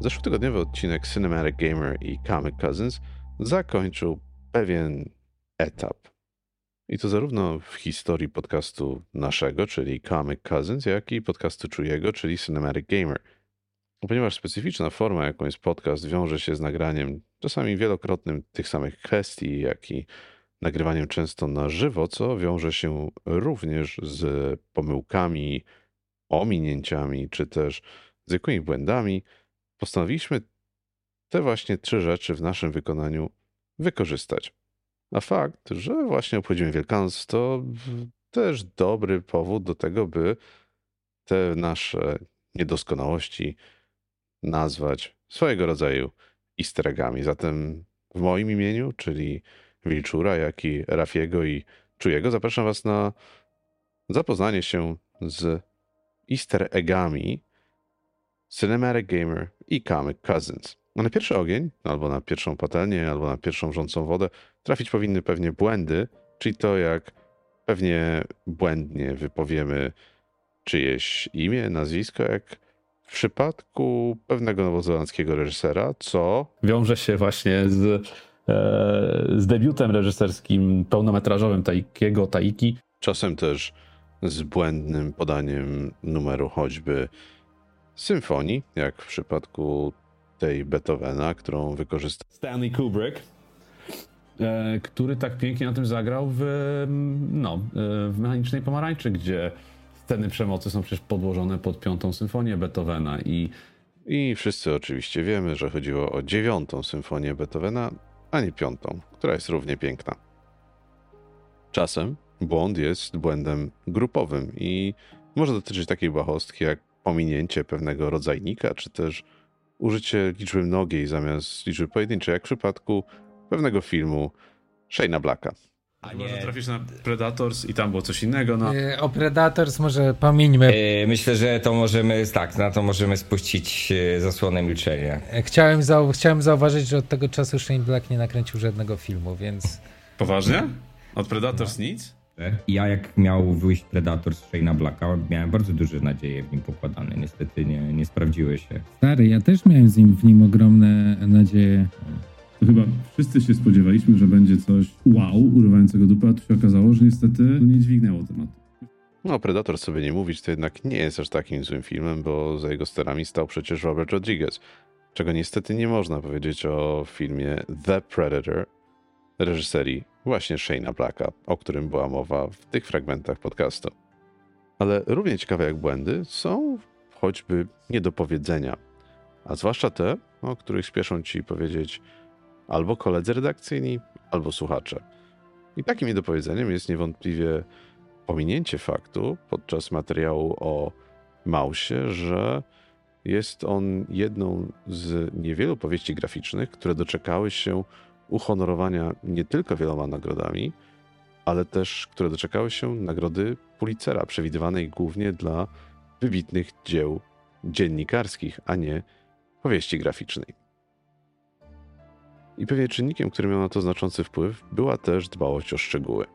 Zeszłotygodniowy odcinek Cinematic Gamer i Comic Cousins zakończył pewien etap. I to zarówno w historii podcastu naszego, czyli Comic Cousins, jak i podcastu czujego, czyli Cinematic Gamer. Ponieważ specyficzna forma, jaką jest podcast, wiąże się z nagraniem czasami wielokrotnym tych samych kwestii, jak i nagrywaniem często na żywo, co wiąże się również z pomyłkami, ominięciami, czy też zwykłymi błędami, postanowiliśmy te właśnie trzy rzeczy w naszym wykonaniu wykorzystać. A fakt, że właśnie obchodzimy Wielkanoc, to też dobry powód do tego, by te nasze niedoskonałości nazwać swojego rodzaju easter eggami. Zatem w moim imieniu, czyli Wilczura, jak i Rafiego i Czujego, zapraszam Was na zapoznanie się z easter eggami Cinematic Gamer i Comic Cousins. No na pierwszy ogień, albo na pierwszą patelnię, albo na pierwszą wrzącą wodę trafić powinny pewnie błędy, czyli to jak pewnie błędnie wypowiemy czyjeś imię, nazwisko, jak w przypadku pewnego nowozelandzkiego reżysera, co wiąże się właśnie z, e, z debiutem reżyserskim pełnometrażowym Taikiego Taiki. Czasem też z błędnym podaniem numeru choćby symfonii, jak w przypadku tej Beethovena, którą wykorzystał Stanley Kubrick, e, który tak pięknie na tym zagrał w, no, e, w Mechanicznej Pomarańczy, gdzie sceny przemocy są przecież podłożone pod piątą symfonię Beethovena i i wszyscy oczywiście wiemy, że chodziło o dziewiątą symfonię Beethovena, a nie piątą, która jest równie piękna. Czasem błąd jest błędem grupowym i może dotyczyć takiej błahostki jak pominięcie pewnego rodzajnika, czy też użycie liczby mnogiej zamiast liczby pojedynczej, jak w przypadku pewnego filmu Shane'a Blacka. A nie. Może trafisz na Predators i tam było coś innego. No. Yy, o Predators może pomieńmy. Yy, myślę, że to możemy, tak, na to możemy spuścić yy, zasłonę milczenia. Chciałem, zau chciałem zauważyć, że od tego czasu Shane Black nie nakręcił żadnego filmu, więc... Poważnie? Od Predators no. nic? Ja jak miał wyjść Predator z Shane'a Blacka, miałem bardzo duże nadzieje w nim pokładane. Niestety nie, nie sprawdziły się. Stary, ja też miałem z nim, w nim ogromne nadzieje. To chyba wszyscy się spodziewaliśmy, że będzie coś wow, urywającego dupę, a tu się okazało, że niestety nie dźwignęło tematu. No, Predator sobie nie mówić, to jednak nie jest aż takim złym filmem, bo za jego sterami stał przecież Robert Rodriguez, czego niestety nie można powiedzieć o filmie The Predator reżyserii właśnie Shane'a Blacka, o którym była mowa w tych fragmentach podcastu. Ale równie ciekawe jak błędy są choćby niedopowiedzenia, a zwłaszcza te, o których śpieszą ci powiedzieć albo koledzy redakcyjni, albo słuchacze. I takim niedopowiedzeniem jest niewątpliwie pominięcie faktu podczas materiału o Mausie, że jest on jedną z niewielu powieści graficznych, które doczekały się uhonorowania nie tylko wieloma nagrodami, ale też które doczekały się nagrody Pulitzera, przewidywanej głównie dla wybitnych dzieł dziennikarskich, a nie powieści graficznej. I pewnie czynnikiem, który miał na to znaczący wpływ, była też dbałość o szczegóły.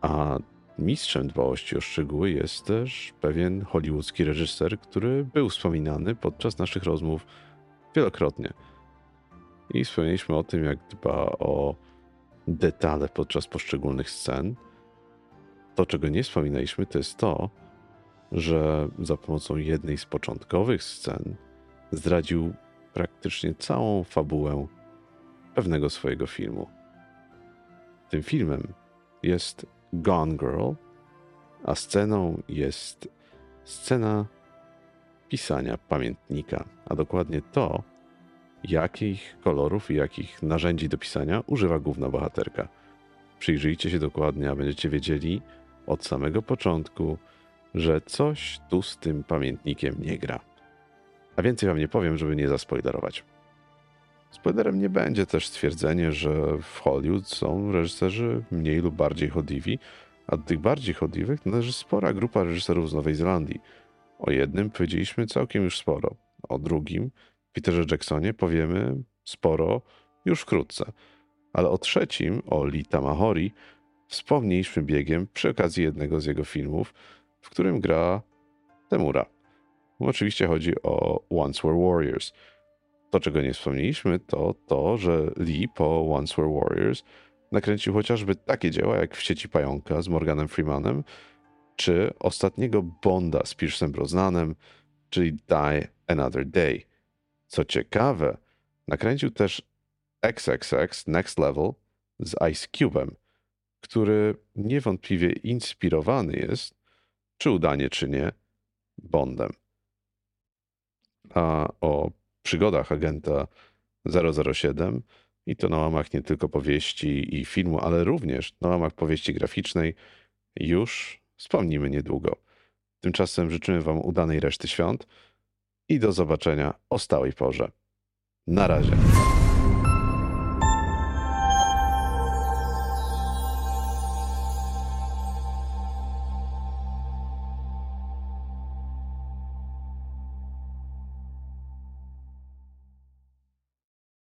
A mistrzem dbałości o szczegóły jest też pewien hollywoodzki reżyser, który był wspominany podczas naszych rozmów wielokrotnie – i wspomnieliśmy o tym, jak dba o detale podczas poszczególnych scen. To, czego nie wspominaliśmy, to jest to, że za pomocą jednej z początkowych scen zdradził praktycznie całą fabułę pewnego swojego filmu. Tym filmem jest Gone Girl, a sceną jest scena pisania pamiętnika, a dokładnie to, jakich kolorów i jakich narzędzi do pisania używa główna bohaterka. Przyjrzyjcie się dokładnie, a będziecie wiedzieli od samego początku, że coś tu z tym pamiętnikiem nie gra. A więcej wam nie powiem, żeby nie zaspoilerować. Spoilerem nie będzie też stwierdzenie, że w Hollywood są reżyserzy mniej lub bardziej chodliwi, a do tych bardziej chodliwych należy spora grupa reżyserów z Nowej Zelandii. O jednym powiedzieliśmy całkiem już sporo, o drugim Peterze Jacksonie powiemy sporo już wkrótce. Ale o trzecim, o Lee Tamahori, wspomnieliśmy biegiem przy okazji jednego z jego filmów, w którym gra Temura. Oczywiście chodzi o Once Were Warriors. To, czego nie wspomnieliśmy, to to, że Lee po Once Were Warriors nakręcił chociażby takie dzieła jak W sieci pająka z Morganem Freemanem, czy ostatniego Bonda z Piersem Brosnanem, czyli Die Another Day. Co ciekawe, nakręcił też XXX Next Level z Ice Cube'em, który niewątpliwie inspirowany jest, czy udanie, czy nie, Bondem. A o przygodach agenta 007 i to na łamach nie tylko powieści i filmu, ale również na łamach powieści graficznej już wspomnimy niedługo. Tymczasem życzymy Wam udanej reszty świąt i do zobaczenia o stałej porze. Na razie.